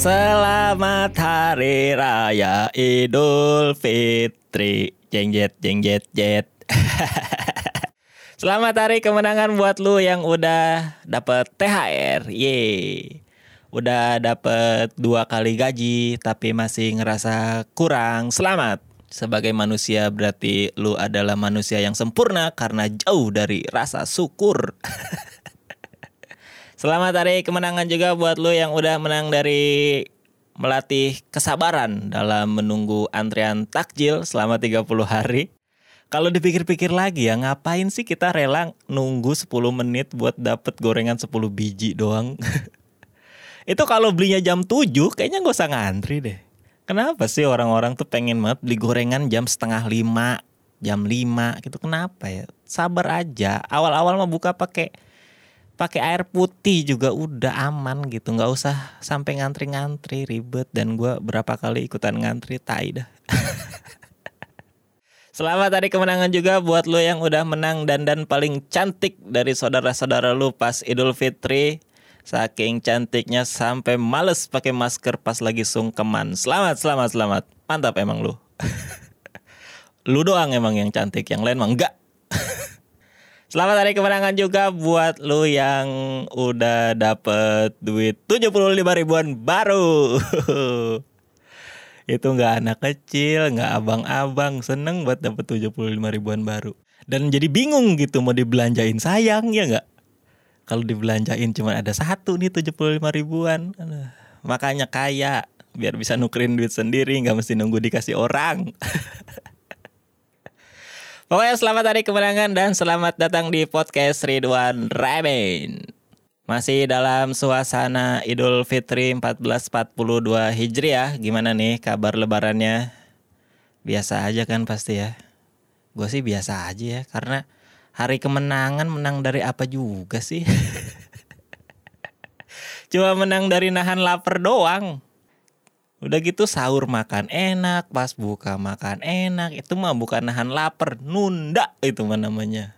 Selamat Hari Raya Idul Fitri. Jeng jet, jeng jet, jet. Selamat hari kemenangan buat lu yang udah dapet THR. Yeay. Udah dapet dua kali gaji tapi masih ngerasa kurang. Selamat. Sebagai manusia berarti lu adalah manusia yang sempurna karena jauh dari rasa syukur. Selamat hari kemenangan juga buat lu yang udah menang dari melatih kesabaran dalam menunggu antrian takjil selama 30 hari. Kalau dipikir-pikir lagi ya ngapain sih kita rela nunggu 10 menit buat dapet gorengan 10 biji doang. Itu kalau belinya jam 7 kayaknya gak usah ngantri deh. Kenapa sih orang-orang tuh pengen banget beli gorengan jam setengah lima, jam lima gitu? Kenapa ya? Sabar aja. Awal-awal mau buka pakai pakai air putih juga udah aman gitu, nggak usah sampai ngantri-ngantri ribet. Dan gue berapa kali ikutan ngantri, tai dah. Selamat hari kemenangan juga buat lo yang udah menang dandan paling cantik dari saudara-saudara lu pas Idul Fitri. Saking cantiknya sampai males pakai masker pas lagi sungkeman. Selamat, selamat, selamat. Mantap emang lu. lu doang emang yang cantik, yang lain mah enggak. Selamat hari kemenangan juga buat lu yang udah dapet duit 75 ribuan baru. Itu nggak anak kecil, nggak abang-abang, seneng buat dapet 75 ribuan baru. Dan jadi bingung gitu mau dibelanjain sayang ya nggak? kalau dibelanjain cuma ada satu nih 75 ribuan makanya kaya biar bisa nukerin duit sendiri nggak mesti nunggu dikasih orang Pokoknya selamat hari kemenangan dan selamat datang di podcast Ridwan Ramen. Masih dalam suasana Idul Fitri 1442 Hijriah. Gimana nih kabar lebarannya? Biasa aja kan pasti ya. Gue sih biasa aja ya karena hari kemenangan menang dari apa juga sih? Cuma menang dari nahan lapar doang. Udah gitu sahur makan enak, pas buka makan enak. Itu mah bukan nahan lapar, nunda itu mah namanya.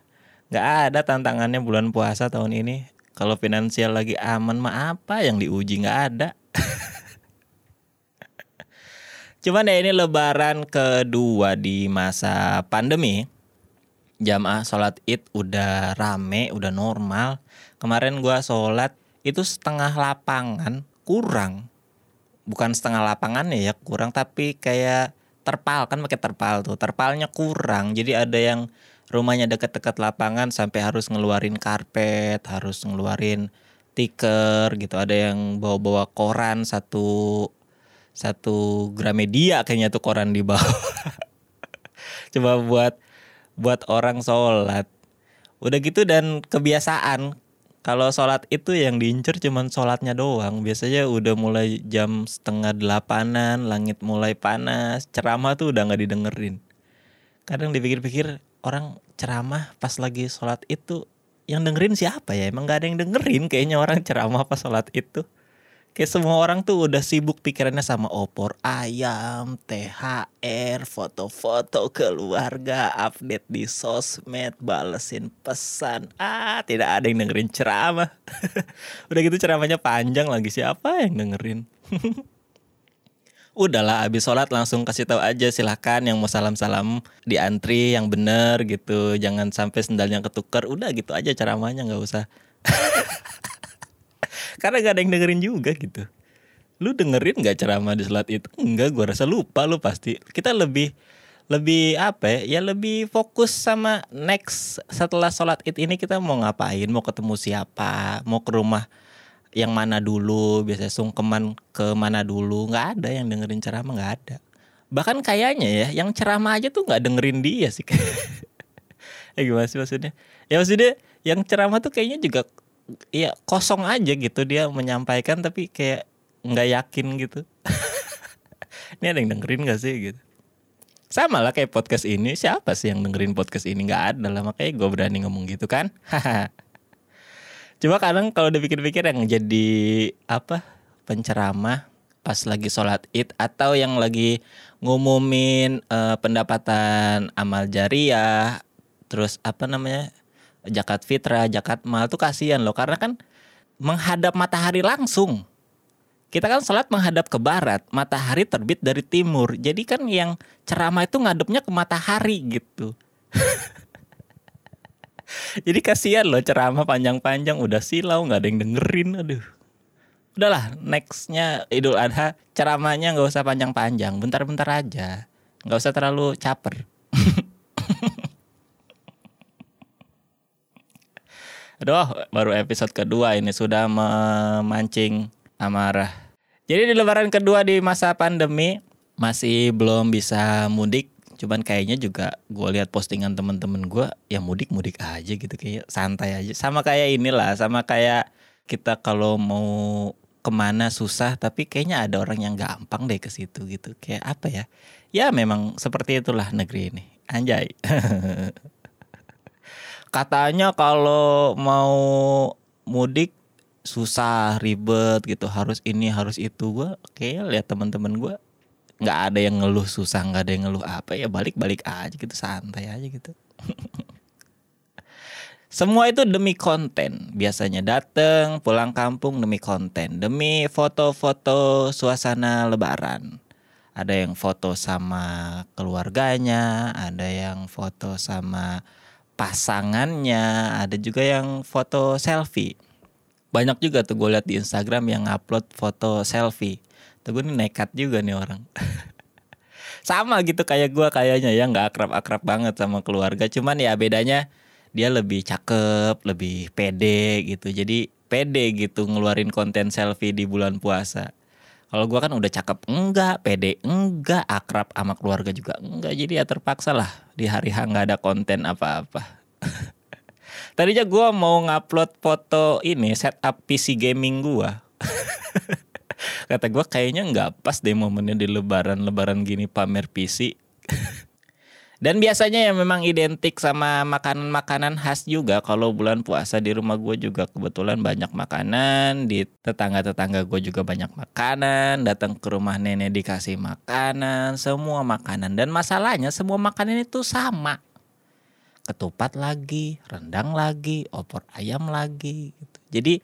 Gak ada tantangannya bulan puasa tahun ini. Kalau finansial lagi aman mah apa yang diuji gak ada. Cuman ya ini lebaran kedua di masa pandemi jamaah sholat id udah rame, udah normal. Kemarin gua sholat itu setengah lapangan kurang. Bukan setengah lapangan ya kurang tapi kayak terpal kan pakai terpal tuh. Terpalnya kurang. Jadi ada yang rumahnya dekat-dekat lapangan sampai harus ngeluarin karpet, harus ngeluarin tiker gitu. Ada yang bawa-bawa koran satu satu Gramedia kayaknya tuh koran di bawah. Coba buat buat orang sholat. Udah gitu dan kebiasaan kalau sholat itu yang diincer cuman sholatnya doang. Biasanya udah mulai jam setengah delapanan, langit mulai panas, ceramah tuh udah nggak didengerin. Kadang dipikir-pikir orang ceramah pas lagi sholat itu yang dengerin siapa ya? Emang gak ada yang dengerin kayaknya orang ceramah pas sholat itu. Kayak semua orang tuh udah sibuk pikirannya sama opor ayam, THR, foto-foto keluarga, update di sosmed, balesin pesan. Ah, tidak ada yang dengerin ceramah. udah gitu ceramahnya panjang lagi siapa yang dengerin? Udahlah abis sholat langsung kasih tahu aja silahkan yang mau salam-salam di antri yang bener gitu. Jangan sampai sendalnya ketukar. Udah gitu aja ceramahnya nggak usah. Karena gak ada yang dengerin juga gitu. Lu dengerin gak ceramah di sholat itu? Enggak, gue rasa lupa lu pasti. Kita lebih lebih apa ya? Ya lebih fokus sama next setelah sholat id ini kita mau ngapain? Mau ketemu siapa? Mau ke rumah yang mana dulu? Biasanya sungkeman ke mana dulu? Nggak ada yang dengerin ceramah nggak ada. Bahkan kayaknya ya, yang ceramah aja tuh nggak dengerin dia sih. ya gimana sih maksudnya? Ya maksudnya yang ceramah tuh kayaknya juga ya kosong aja gitu dia menyampaikan tapi kayak nggak yakin gitu. Ini ada yang dengerin gak sih gitu? Sama lah kayak podcast ini. Siapa sih yang dengerin podcast ini? Nggak ada lah makanya gue berani ngomong gitu kan. Cuma kadang kalau dipikir-pikir yang jadi apa penceramah pas lagi sholat id atau yang lagi ngumumin uh, pendapatan amal jariah terus apa namanya jakat fitrah, jakat mal tuh kasihan loh karena kan menghadap matahari langsung. kita kan sholat menghadap ke barat, matahari terbit dari timur. Jadi kan yang ceramah itu ngadepnya ke matahari gitu. Jadi kasihan loh ceramah panjang-panjang udah silau nggak ada yang dengerin, aduh. Udahlah, nextnya Idul Adha ceramahnya nggak usah panjang-panjang, bentar-bentar aja, nggak usah terlalu caper. Aduh, baru episode kedua ini sudah memancing amarah. Jadi di lebaran kedua di masa pandemi masih belum bisa mudik. Cuman kayaknya juga gue lihat postingan temen-temen gue ya mudik-mudik aja gitu kayak santai aja. Sama kayak inilah, sama kayak kita kalau mau ke mana susah tapi kayaknya ada orang yang gampang deh ke situ gitu. Kayak apa ya? Ya memang seperti itulah negeri ini. Anjay. katanya kalau mau mudik susah ribet gitu. Harus ini harus itu. Gue kayak lihat teman-teman gue nggak ada yang ngeluh susah nggak ada yang ngeluh apa ya. Balik balik aja gitu santai aja gitu. Semua itu demi konten. Biasanya dateng pulang kampung demi konten. Demi foto-foto suasana lebaran. Ada yang foto sama keluarganya ada yang foto sama pasangannya, ada juga yang foto selfie. Banyak juga tuh gue lihat di Instagram yang upload foto selfie. Tuh gue nih nekat juga nih orang. sama gitu kayak gue kayaknya ya nggak akrab-akrab banget sama keluarga. Cuman ya bedanya dia lebih cakep, lebih pede gitu. Jadi pede gitu ngeluarin konten selfie di bulan puasa. Kalau gue kan udah cakep enggak, pede enggak, akrab sama keluarga juga enggak. Jadi ya terpaksa lah di hari H nggak ada konten apa-apa. Tadinya gue mau ngupload foto ini setup PC gaming gue. Kata gue kayaknya nggak pas deh momennya di lebaran-lebaran gini pamer PC. Dan biasanya yang memang identik sama makanan-makanan khas juga kalau bulan puasa di rumah gue juga kebetulan banyak makanan, di tetangga-tetangga gue juga banyak makanan, datang ke rumah nenek dikasih makanan, semua makanan. Dan masalahnya semua makanan itu sama. Ketupat lagi, rendang lagi, opor ayam lagi gitu. Jadi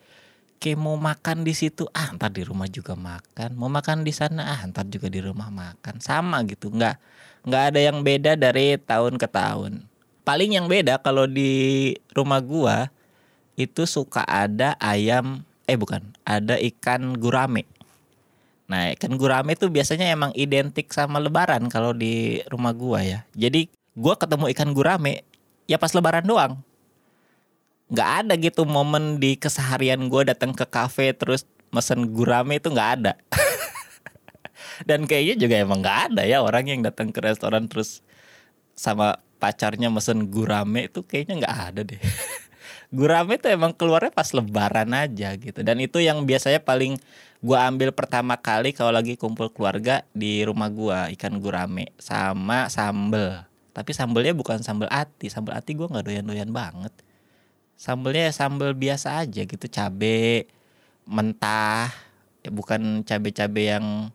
kayak mau makan di situ ah ntar di rumah juga makan mau makan di sana ah ntar juga di rumah makan sama gitu nggak nggak ada yang beda dari tahun ke tahun. Paling yang beda kalau di rumah gua itu suka ada ayam eh bukan, ada ikan gurame. Nah, ikan gurame itu biasanya emang identik sama lebaran kalau di rumah gua ya. Jadi gua ketemu ikan gurame ya pas lebaran doang. Nggak ada gitu momen di keseharian gua datang ke kafe terus mesen gurame itu nggak ada. dan kayaknya juga emang nggak ada ya orang yang datang ke restoran terus sama pacarnya mesen gurame itu kayaknya nggak ada deh. Gurame itu emang keluarnya pas lebaran aja gitu. Dan itu yang biasanya paling gua ambil pertama kali kalau lagi kumpul keluarga di rumah gua ikan gurame sama sambel. Tapi sambelnya bukan sambel ati sambel ati gua nggak doyan-doyan banget. Sambelnya sambel biasa aja gitu cabe mentah ya bukan cabe-cabe yang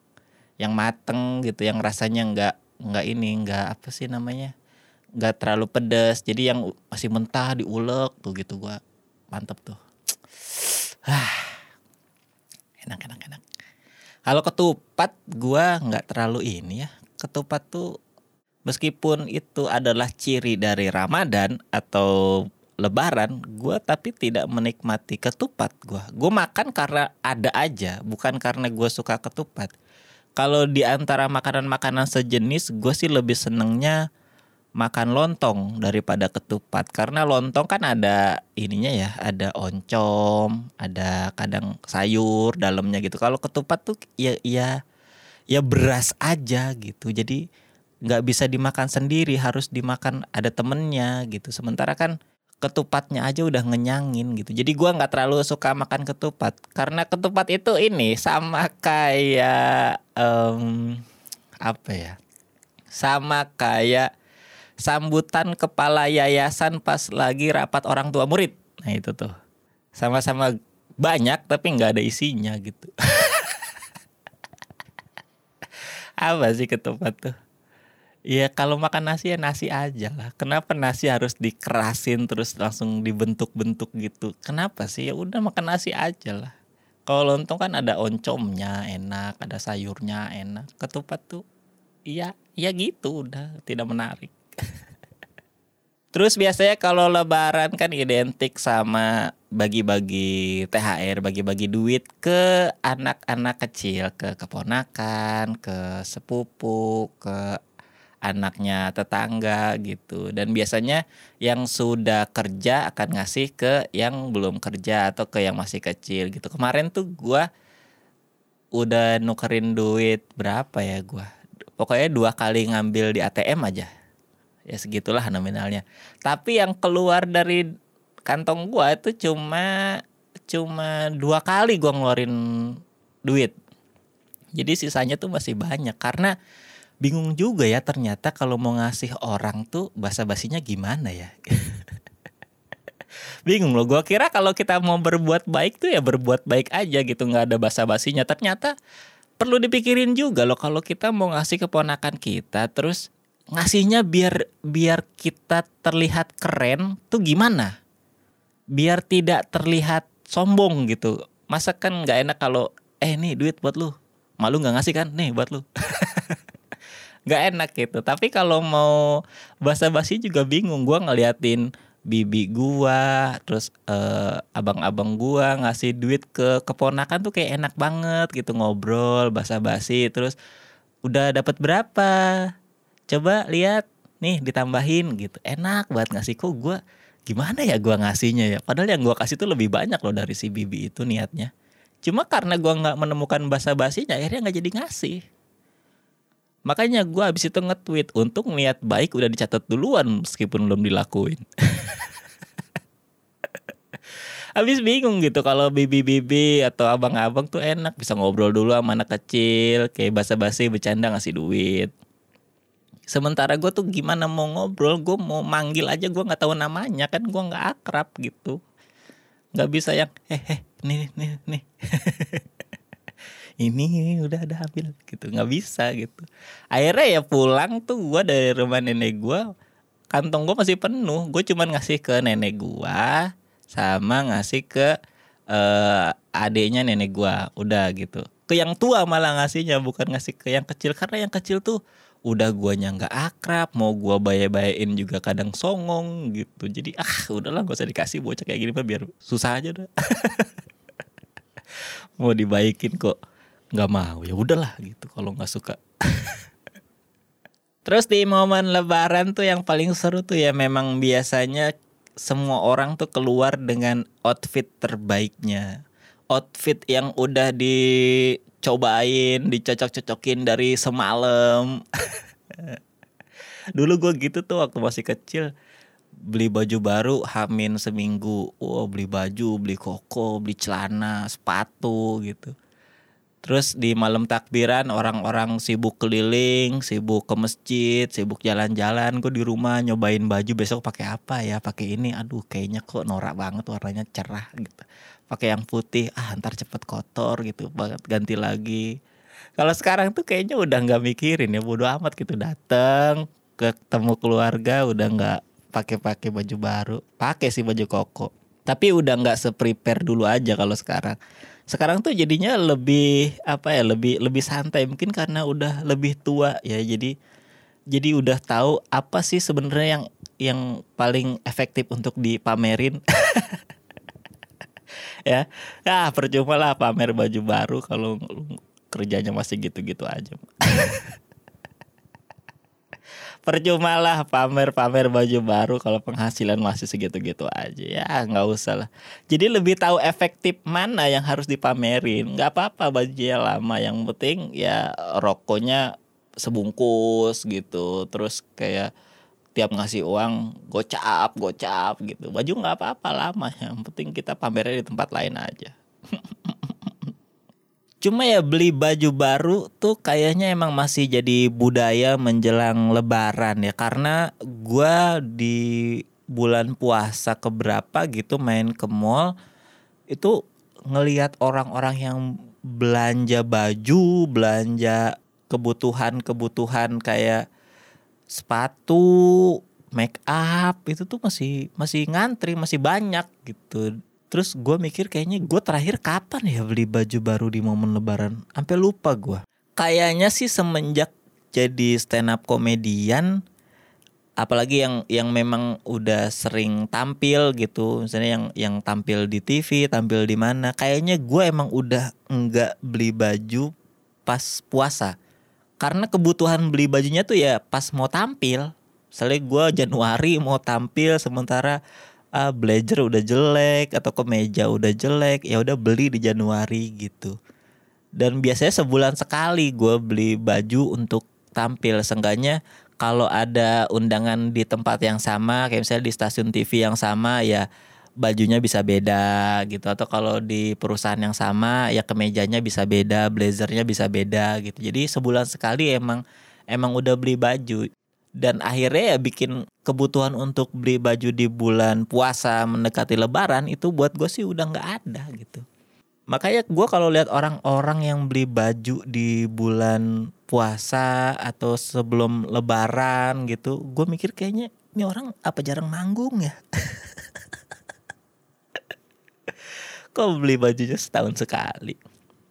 yang mateng gitu yang rasanya nggak nggak ini nggak apa sih namanya nggak terlalu pedas jadi yang masih mentah diulek tuh gitu gua. Mantep tuh. Enak enak enak. Kalau ketupat gua nggak terlalu ini ya. Ketupat tuh meskipun itu adalah ciri dari Ramadan atau Lebaran, gue tapi tidak menikmati ketupat gue. Gue makan karena ada aja, bukan karena gue suka ketupat kalau di antara makanan-makanan sejenis gue sih lebih senengnya makan lontong daripada ketupat. Karena lontong kan ada ininya ya ada oncom ada kadang sayur dalamnya gitu. Kalau ketupat tuh ya ya ya beras aja gitu. Jadi nggak bisa dimakan sendiri harus dimakan ada temennya gitu. Sementara kan ketupatnya aja udah ngenyangin gitu. Jadi gua nggak terlalu suka makan ketupat karena ketupat itu ini sama kayak um, apa ya? Sama kayak sambutan kepala yayasan pas lagi rapat orang tua murid. Nah itu tuh sama-sama banyak tapi nggak ada isinya gitu. apa sih ketupat tuh? Iya kalau makan nasi ya nasi aja lah. Kenapa nasi harus dikerasin terus langsung dibentuk-bentuk gitu? Kenapa sih? Ya udah makan nasi aja lah. Kalau lontong kan ada oncomnya enak, ada sayurnya enak. Ketupat tuh iya, iya gitu udah tidak menarik. Terus biasanya kalau lebaran kan identik sama bagi-bagi THR, bagi-bagi duit ke anak-anak kecil, ke keponakan, ke sepupu, ke anaknya tetangga gitu. Dan biasanya yang sudah kerja akan ngasih ke yang belum kerja atau ke yang masih kecil gitu. Kemarin tuh gua udah nukerin duit berapa ya gua? Pokoknya dua kali ngambil di ATM aja ya segitulah nominalnya tapi yang keluar dari kantong gua itu cuma cuma dua kali gua ngeluarin duit jadi sisanya tuh masih banyak karena bingung juga ya ternyata kalau mau ngasih orang tuh basa basinya gimana ya bingung loh gua kira kalau kita mau berbuat baik tuh ya berbuat baik aja gitu nggak ada basa basinya ternyata perlu dipikirin juga loh kalau kita mau ngasih keponakan kita terus ngasihnya biar biar kita terlihat keren tuh gimana? Biar tidak terlihat sombong gitu. Masa kan nggak enak kalau eh nih duit buat lu. Malu nggak ngasih kan? Nih buat lu. nggak enak gitu. Tapi kalau mau basa-basi juga bingung. Gua ngeliatin bibi gua, terus uh, abang-abang gua ngasih duit ke keponakan tuh kayak enak banget gitu ngobrol basa-basi terus udah dapat berapa? coba lihat nih ditambahin gitu enak banget ngasih kok gue gimana ya gue ngasihnya ya padahal yang gue kasih tuh lebih banyak loh dari si bibi itu niatnya cuma karena gue nggak menemukan bahasa basinya akhirnya nggak jadi ngasih makanya gue abis itu nge-tweet untuk niat baik udah dicatat duluan meskipun belum dilakuin. Habis bingung gitu kalau bibi-bibi atau abang-abang tuh enak bisa ngobrol dulu sama anak kecil kayak basa-basi bercanda ngasih duit. Sementara gue tuh gimana mau ngobrol gue mau manggil aja gue nggak tahu namanya kan gue nggak akrab gitu. Nggak bisa yang hehe nih nih nih ini udah ada ambil gitu. Nggak bisa gitu. Akhirnya ya pulang tuh gue dari rumah nenek gue kantong gue masih penuh. Gue cuman ngasih ke nenek gue sama ngasih ke uh, adiknya nenek gue udah gitu. Ke yang tua malah ngasihnya bukan ngasih ke yang kecil. Karena yang kecil tuh udah guanya nggak akrab. Mau gua bayar-bayain juga kadang songong gitu. Jadi ah udahlah gak usah dikasih bocah kayak gini mah biar susah aja dah. Mau dibaikin kok nggak mau. Ya udahlah gitu kalau nggak suka. Terus di momen lebaran tuh yang paling seru tuh ya memang biasanya semua orang tuh keluar dengan outfit terbaiknya. Outfit yang udah di cobain dicocok-cocokin dari semalam. Dulu gue gitu tuh waktu masih kecil beli baju baru hamin seminggu. Wow beli baju beli koko beli celana sepatu gitu terus di malam takbiran orang-orang sibuk keliling sibuk ke masjid sibuk jalan-jalan gue di rumah nyobain baju besok pakai apa ya? Pakai ini. Aduh kayaknya kok norak banget warnanya cerah gitu. Pakai yang putih ah ntar cepet kotor gitu banget ganti lagi. Kalau sekarang tuh kayaknya udah nggak mikirin ya bodo amat gitu dateng ketemu keluarga udah nggak pakai-pakai baju baru. Pakai sih baju koko tapi udah nggak seprepare dulu aja kalau sekarang sekarang tuh jadinya lebih apa ya lebih lebih santai mungkin karena udah lebih tua ya. Jadi jadi udah tahu apa sih sebenarnya yang yang paling efektif untuk dipamerin. Ya ya percuma lah pamer baju baru kalau kerjanya masih gitu-gitu aja percuma lah pamer-pamer baju baru kalau penghasilan masih segitu-gitu aja. Ya nggak usah lah. Jadi lebih tahu efektif mana yang harus dipamerin. Nggak apa-apa bajunya lama yang penting ya rokoknya sebungkus gitu. Terus kayak tiap ngasih uang gocap gocap gitu. Baju nggak apa-apa lama yang penting kita pamernya di tempat lain aja cuma ya beli baju baru tuh kayaknya emang masih jadi budaya menjelang lebaran ya karena gue di bulan puasa keberapa gitu main ke mall itu ngelihat orang-orang yang belanja baju belanja kebutuhan-kebutuhan kayak sepatu, make up itu tuh masih masih ngantri, masih banyak gitu. Terus gue mikir kayaknya gue terakhir kapan ya beli baju baru di momen lebaran? Sampai lupa gue Kayaknya sih semenjak jadi stand up komedian apalagi yang yang memang udah sering tampil gitu misalnya yang yang tampil di TV tampil di mana kayaknya gue emang udah enggak beli baju pas puasa. Karena kebutuhan beli bajunya tuh ya pas mau tampil. Misalnya gue Januari mau tampil sementara ah, blazer udah jelek atau kemeja udah jelek ya udah beli di Januari gitu. Dan biasanya sebulan sekali gue beli baju untuk tampil. Seenggaknya kalau ada undangan di tempat yang sama kayak misalnya di stasiun TV yang sama ya bajunya bisa beda gitu. Atau kalau di perusahaan yang sama ya kemejanya bisa beda blazernya bisa beda gitu. Jadi sebulan sekali emang emang udah beli baju. Dan akhirnya ya bikin kebutuhan untuk beli baju di bulan puasa mendekati lebaran itu buat gue sih udah nggak ada gitu. Makanya gue kalau lihat orang-orang yang beli baju di bulan puasa atau sebelum lebaran gitu gue mikir kayaknya ini orang apa jarang manggung ya? Kok beli bajunya setahun sekali?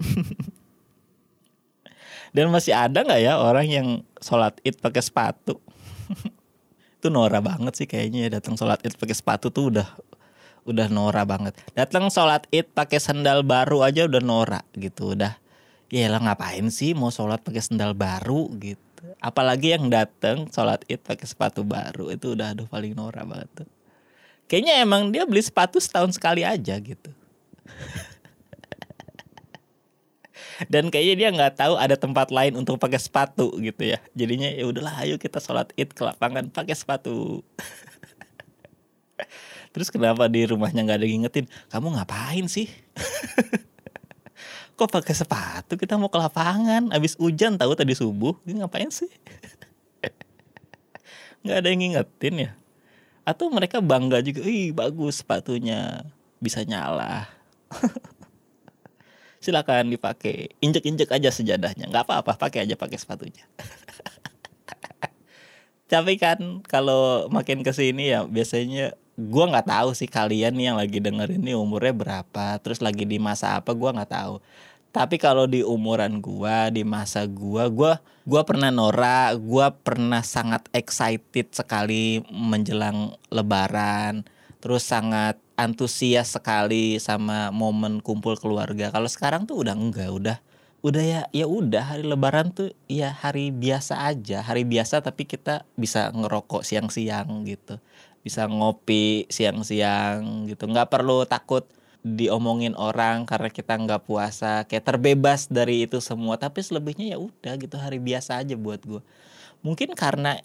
Dan masih ada nggak ya orang yang sholat id pakai sepatu itu norak banget sih kayaknya ya datang sholat id pakai sepatu tuh udah udah norak banget. Datang sholat id pakai sandal baru aja udah norak gitu, udah. Ya lah ngapain sih mau sholat pakai sandal baru gitu. Apalagi yang datang sholat id pakai sepatu baru itu udah aduh paling norak banget tuh. Kayaknya emang dia beli sepatu setahun sekali aja gitu. Dan kayaknya dia nggak tahu ada tempat lain untuk pakai sepatu gitu ya. Jadinya ya udahlah ayo kita sholat id ke lapangan pakai sepatu. Terus kenapa di rumahnya nggak ada ngingetin? Kamu ngapain sih? Kok pakai sepatu? Kita mau ke lapangan. Abis hujan tahu tadi subuh. Ini ngapain sih? Nggak ada yang ngingetin ya? Atau mereka bangga juga. Ih bagus sepatunya. Bisa nyala. Silakan dipakai. Injek-injek aja sejadahnya. Nggak apa-apa. Pakai aja pakai sepatunya. Tapi kan kalau makin ke sini ya biasanya gue nggak tahu sih kalian yang lagi denger ini umurnya berapa terus lagi di masa apa gue nggak tahu tapi kalau di umuran gue di masa gue gue gue pernah Nora gue pernah sangat excited sekali menjelang Lebaran terus sangat antusias sekali sama momen kumpul keluarga. Kalau sekarang tuh udah enggak udah udah ya ya udah hari lebaran tuh ya hari biasa aja hari biasa tapi kita bisa ngerokok siang-siang gitu bisa ngopi siang-siang gitu. Nggak perlu takut diomongin orang karena kita nggak puasa kayak terbebas dari itu semua. Tapi selebihnya ya udah gitu hari biasa aja buat gue mungkin karena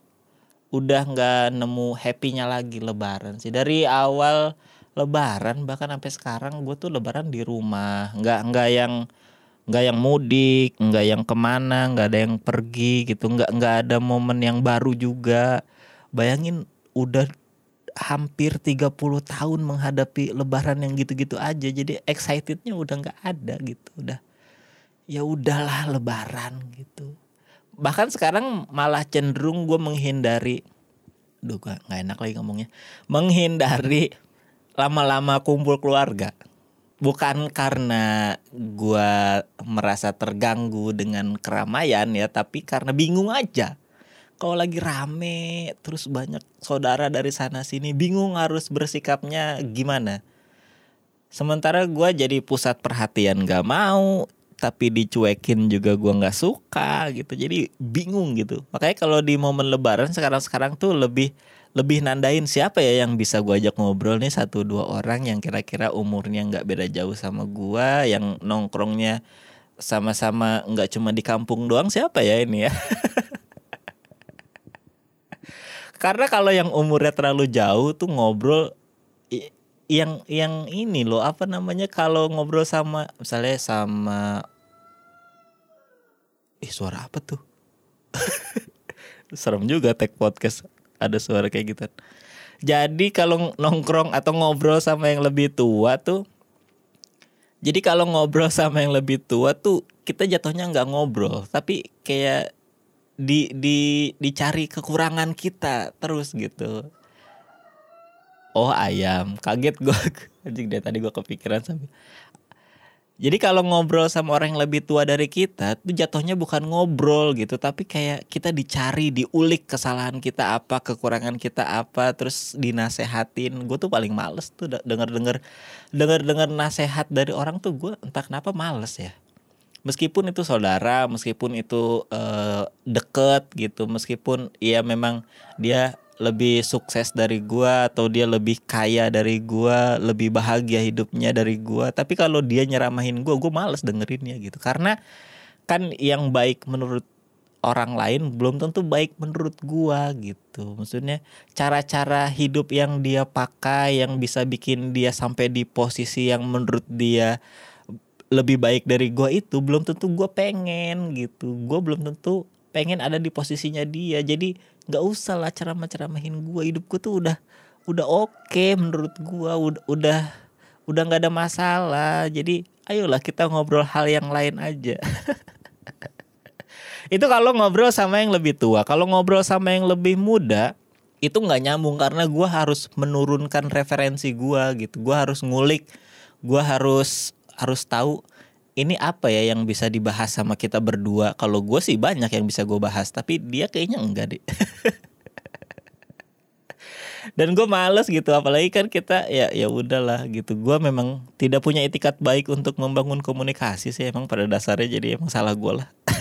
udah nggak nemu happynya lagi lebaran sih. Dari awal lebaran bahkan sampai sekarang gue tuh lebaran di rumah. Nggak nggak yang nggak yang mudik nggak yang ke mana nggak ada yang pergi gitu. Nggak nggak ada momen yang baru juga. Bayangin udah hampir 30 tahun menghadapi lebaran yang gitu-gitu aja. Jadi excitednya udah nggak ada gitu udah. Ya udahlah lebaran gitu. Bahkan sekarang malah cenderung gue menghindari duh nggak enak lagi ngomongnya. Menghindari lama-lama kumpul keluarga. Bukan karena gue merasa terganggu dengan keramaian ya tapi karena bingung aja. Kalau lagi rame terus banyak saudara dari sana sini bingung harus bersikapnya gimana. Sementara gue jadi pusat perhatian gak mau tapi dicuekin juga gue nggak suka gitu. Jadi bingung gitu. Makanya kalau di momen lebaran sekarang sekarang tuh lebih lebih nandain siapa ya yang bisa gue ajak ngobrol nih? Satu dua orang yang kira-kira umurnya nggak beda jauh sama gue yang nongkrongnya sama-sama nggak cuma di kampung doang siapa ya ini ya? Karena kalau yang umurnya terlalu jauh tuh ngobrol yang yang ini loh apa namanya kalau ngobrol sama misalnya sama ih suara apa tuh? Serem juga tag podcast ada suara kayak gitu. Jadi kalau nongkrong atau ngobrol sama yang lebih tua tuh jadi kalau ngobrol sama yang lebih tua tuh kita jatuhnya nggak ngobrol tapi kayak di di dicari kekurangan kita terus gitu. Oh ayam. Kaget gue Anjing deh tadi gue kepikiran sampai jadi kalau ngobrol sama orang yang lebih tua dari kita tuh jatuhnya bukan ngobrol gitu tapi kayak kita dicari diulik kesalahan kita apa kekurangan kita apa terus dinasehatin. Gue tuh paling males tuh denger denger denger denger nasehat dari orang tuh gue entah kenapa males ya. Meskipun itu saudara meskipun itu uh, deket gitu meskipun ya memang dia lebih sukses dari gua atau dia lebih kaya dari gua, lebih bahagia hidupnya dari gua. Tapi kalau dia nyeramahin gua, gua males dengerinnya gitu. Karena kan yang baik menurut orang lain belum tentu baik menurut gua gitu. Maksudnya cara-cara hidup yang dia pakai yang bisa bikin dia sampai di posisi yang menurut dia lebih baik dari gua itu belum tentu gua pengen gitu. Gua belum tentu pengen ada di posisinya dia. Jadi nggak usah lah ceramah-ceramahin gue hidup gue tuh udah udah oke okay menurut gue udah udah udah nggak ada masalah. Jadi ayolah kita ngobrol hal yang lain aja. Itu kalau ngobrol sama yang lebih tua. Kalau ngobrol sama yang lebih muda itu nggak nyambung. Karena gue harus menurunkan referensi gue gitu. Gue harus ngulik gue harus harus tahu ini apa ya yang bisa dibahas sama kita berdua? Kalau gue sih banyak yang bisa gue bahas, tapi dia kayaknya enggak deh. Dan gue males gitu, apalagi kan kita ya ya udahlah gitu. Gue memang tidak punya etikat baik untuk membangun komunikasi sih emang pada dasarnya jadi emang salah gue lah.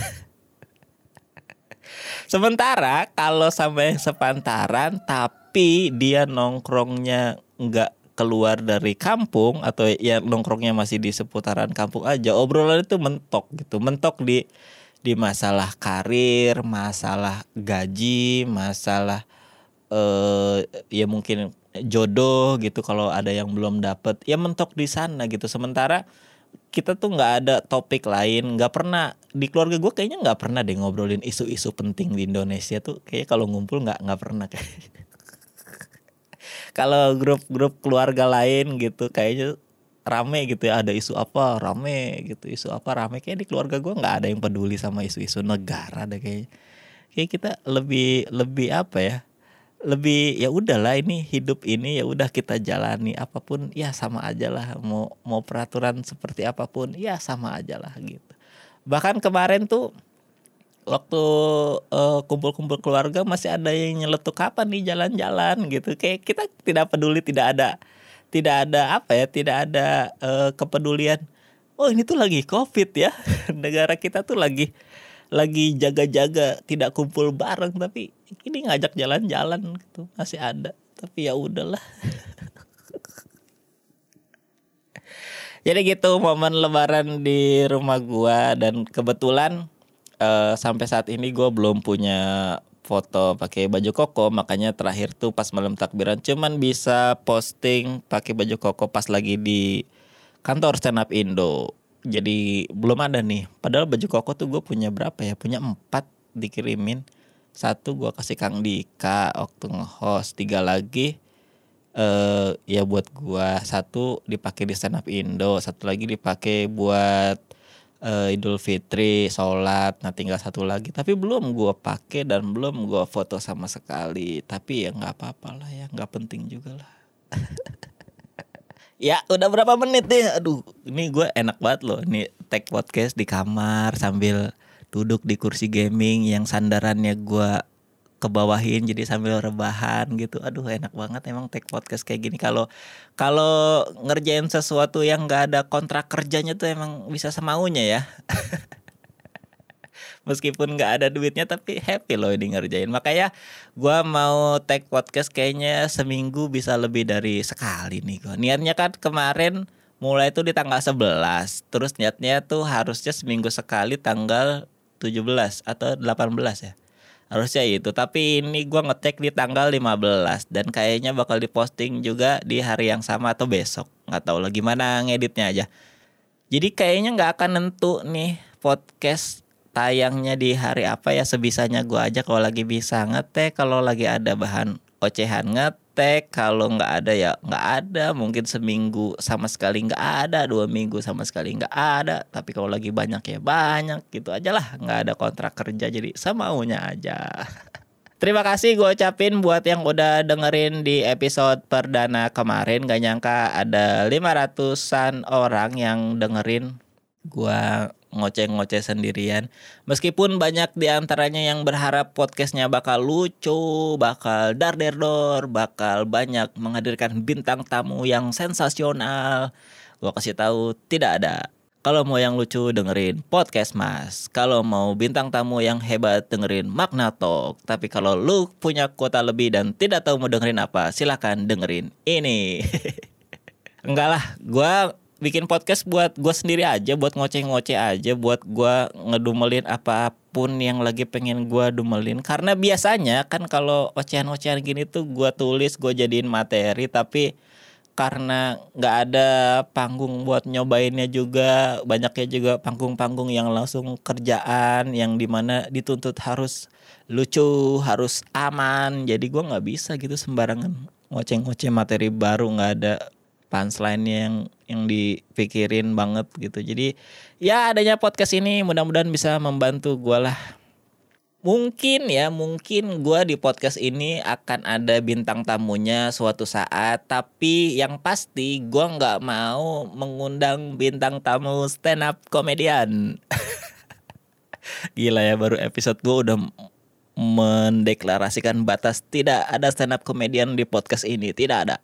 Sementara kalau sampai sepantaran tapi dia nongkrongnya nggak keluar dari kampung atau ya nongkrongnya masih di seputaran kampung aja obrolan itu mentok gitu. Mentok di di masalah karir masalah gaji masalah eh ya mungkin jodoh gitu kalau ada yang belum dapet. Ya mentok di sana gitu. Sementara kita tuh nggak ada topik lain nggak pernah di keluarga gue kayaknya nggak pernah deh ngobrolin isu-isu penting di Indonesia tuh. Kayak kalau ngumpul nggak nggak pernah. kayak kalau grup-grup keluarga lain gitu kayaknya rame gitu ya. Ada isu apa rame gitu. Isu apa rame. Kayak di keluarga gue nggak ada yang peduli sama isu-isu negara deh kayaknya. Kayak kita lebih lebih apa ya? Lebih ya udahlah ini hidup ini ya udah kita jalani apa pun ya sama aja lah. Mau mau peraturan seperti apa pun ya sama aja lah gitu. Bahkan kemarin tuh waktu uh, kumpul-kumpul keluarga masih ada yang nyeletuk kapan nih jalan-jalan? Gitu. Kayak kita tidak peduli tidak ada tidak ada apa ya tidak ada uh, kepedulian. Oh ini tuh lagi covid ya. Negara kita tuh lagi lagi jaga-jaga tidak kumpul bareng tapi ini ngajak jalan-jalan gitu masih ada. Tapi ya udahlah. Jadi gitu momen lebaran di rumah gua dan kebetulan uh, sampai saat ini gue belum punya foto pakai baju koko. Makanya terakhir tuh pas malam takbiran cuman bisa posting pakai baju koko pas lagi di kantor stand up Indo. Jadi belum ada nih. Padahal baju koko tuh gue punya berapa ya? Punya empat dikirimin. Satu gue kasih Kang Dika waktu nge-host. Tiga lagi eh ya buat gua. Satu dipakai di stand up Indo. Satu lagi dipakai buat uh, Idul Fitri, sholat, nah tinggal satu lagi. Tapi belum gue pakai dan belum gue foto sama sekali. Tapi ya nggak apa-apa lah ya, nggak penting juga lah. ya udah berapa menit nih? Aduh, ini gue enak banget loh. Ini tag podcast di kamar sambil duduk di kursi gaming yang sandarannya gue kebawahin jadi sambil rebahan gitu. Aduh enak banget emang take podcast kayak gini. Kalau kalau ngerjain sesuatu yang nggak ada kontrak kerjanya tuh emang bisa semaunya ya. Meskipun nggak ada duitnya tapi happy loh ini ngerjain. Makanya gue mau take podcast kayaknya seminggu bisa lebih dari sekali nih gue niatnya kan kemarin mulai tuh di tanggal 11 terus niatnya tuh harusnya seminggu sekali tanggal 17 atau 18 ya harusnya itu tapi ini gue ngetek di tanggal 15 dan kayaknya bakal diposting juga di hari yang sama atau besok. Nggak tahu lah gimana ngeditnya aja. Jadi kayaknya nggak akan nentu nih podcast tayangnya di hari apa ya sebisanya gue aja kalau lagi bisa ngetek kalau lagi ada bahan ocehan ngetek praktek kalau nggak ada ya nggak ada. Mungkin seminggu sama sekali nggak ada dua minggu sama sekali nggak ada. Tapi kalau lagi banyak ya banyak gitu aja lah. Nggak ada kontrak kerja jadi semaunya aja. Terima kasih gue ucapin buat yang udah dengerin di episode perdana kemarin. Gak nyangka ada 500an orang yang dengerin gue ngoceh-ngoceh sendirian Meskipun banyak di antaranya yang berharap podcastnya bakal lucu Bakal dar der dor Bakal banyak menghadirkan bintang tamu yang sensasional Gue kasih tahu tidak ada kalau mau yang lucu dengerin podcast Mas. Kalau mau bintang tamu yang hebat dengerin Magna Talk. Tapi kalau lu punya kuota lebih dan tidak tahu mau dengerin apa, silakan dengerin ini. Enggak lah, gue bikin podcast buat gue sendiri aja, buat ngoceh-ngoceh aja, buat gue ngedumelin apa pun yang lagi pengen gue dumelin. Karena biasanya kan kalau ocehan-ocehan gini tuh gue tulis, gue jadiin materi, tapi karena nggak ada panggung buat nyobainnya juga banyaknya juga panggung-panggung yang langsung kerjaan yang di mana dituntut harus lucu harus aman jadi gue nggak bisa gitu sembarangan ngoceh-ngoceh materi baru nggak ada punchline yang yang dipikirin banget gitu. Jadi ya adanya podcast ini mudah-mudahan bisa membantu gue lah. Mungkin ya mungkin gue di podcast ini akan ada bintang tamunya suatu saat tapi yang pasti gue nggak mau mengundang bintang tamu stand up komedian. Gila ya baru episode 2 udah mendeklarasikan batas tidak ada stand up komedian di podcast ini. Tidak ada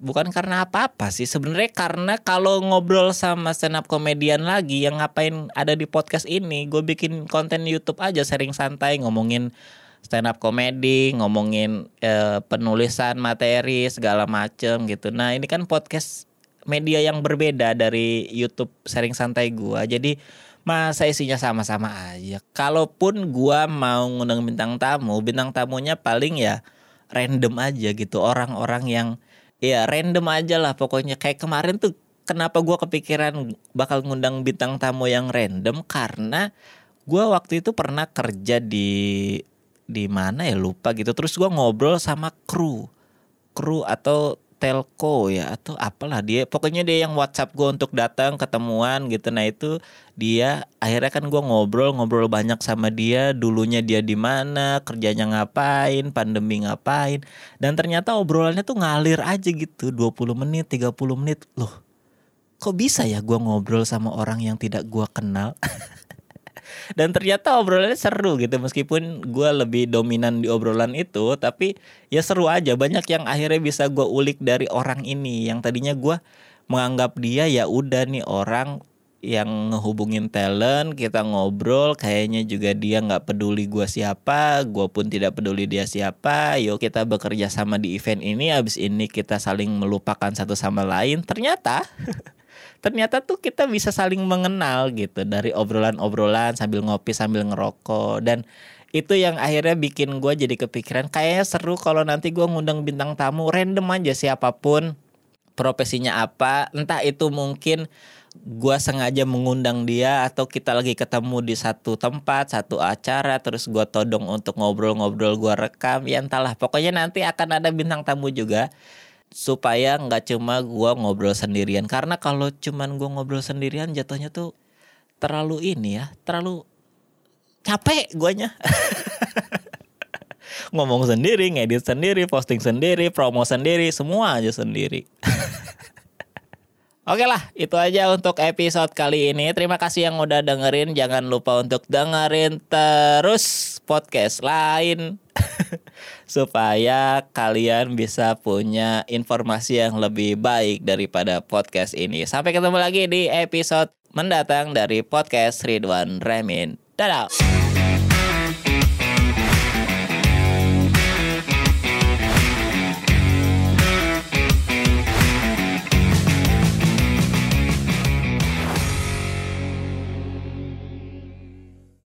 bukan karena apa-apa sih. Sebenarnya karena kalau ngobrol sama stand up komedian lagi yang ngapain ada di podcast ini gue bikin konten YouTube aja sering santai ngomongin stand up komedi ngomongin eh, penulisan materi segala macem gitu. Nah ini kan podcast media yang berbeda dari YouTube sering santai gue jadi masa isinya sama-sama aja? Kalaupun gue mau ngundang bintang tamu bintang tamunya paling ya random aja gitu. Orang-orang yang ya random aja lah pokoknya. Kayak kemarin tuh kenapa gue kepikiran bakal ngundang bintang tamu yang random? Karena gue waktu itu pernah kerja di di mana ya? Lupa gitu. Terus gue ngobrol sama kru. Kru atau telco ya atau apalah dia. Pokoknya dia yang WhatsApp gue untuk datang ketemuan gitu. Nah itu dia akhirnya kan gue ngobrol ngobrol banyak sama dia. Dulunya dia di mana kerjanya ngapain pandemi ngapain. Dan ternyata obrolannya tuh ngalir aja gitu. 20 menit 30 menit. Loh kok bisa ya gue ngobrol sama orang yang tidak gue kenal dan ternyata obrolannya seru gitu. Meskipun gue lebih dominan di obrolan itu tapi ya seru aja. Banyak yang akhirnya bisa gue ulik dari orang ini. Yang tadinya gue menganggap dia ya udah nih orang yang ngehubungin talent kita ngobrol kayaknya juga dia nggak peduli gue siapa gue pun tidak peduli dia siapa. Yuk kita bekerja sama di event ini abis ini kita saling melupakan satu sama lain. Ternyata ternyata tuh kita bisa saling mengenal gitu dari obrolan-obrolan sambil ngopi sambil ngerokok. Dan itu yang akhirnya bikin gue jadi kepikiran kayaknya seru kalau nanti gue ngundang bintang tamu random aja siapa pun profesinya apa entah itu mungkin gue sengaja mengundang dia atau kita lagi ketemu di satu tempat satu acara terus gue todong untuk ngobrol-ngobrol gue rekam ya entahlah. Pokoknya nanti akan ada bintang tamu juga supaya nggak cuma gua ngobrol sendirian. Karena kalau cuman gua ngobrol sendirian jatuhnya tuh terlalu ini ya terlalu capek guanya. Ngomong sendiri ngedit sendiri posting sendiri promo sendiri semua aja sendiri Oke lah, itu aja untuk episode kali ini. Terima kasih yang udah dengerin. Jangan lupa untuk dengerin terus podcast lain supaya kalian bisa punya informasi yang lebih baik daripada podcast ini. Sampai ketemu lagi di episode mendatang dari podcast Ridwan Remin. Dadah.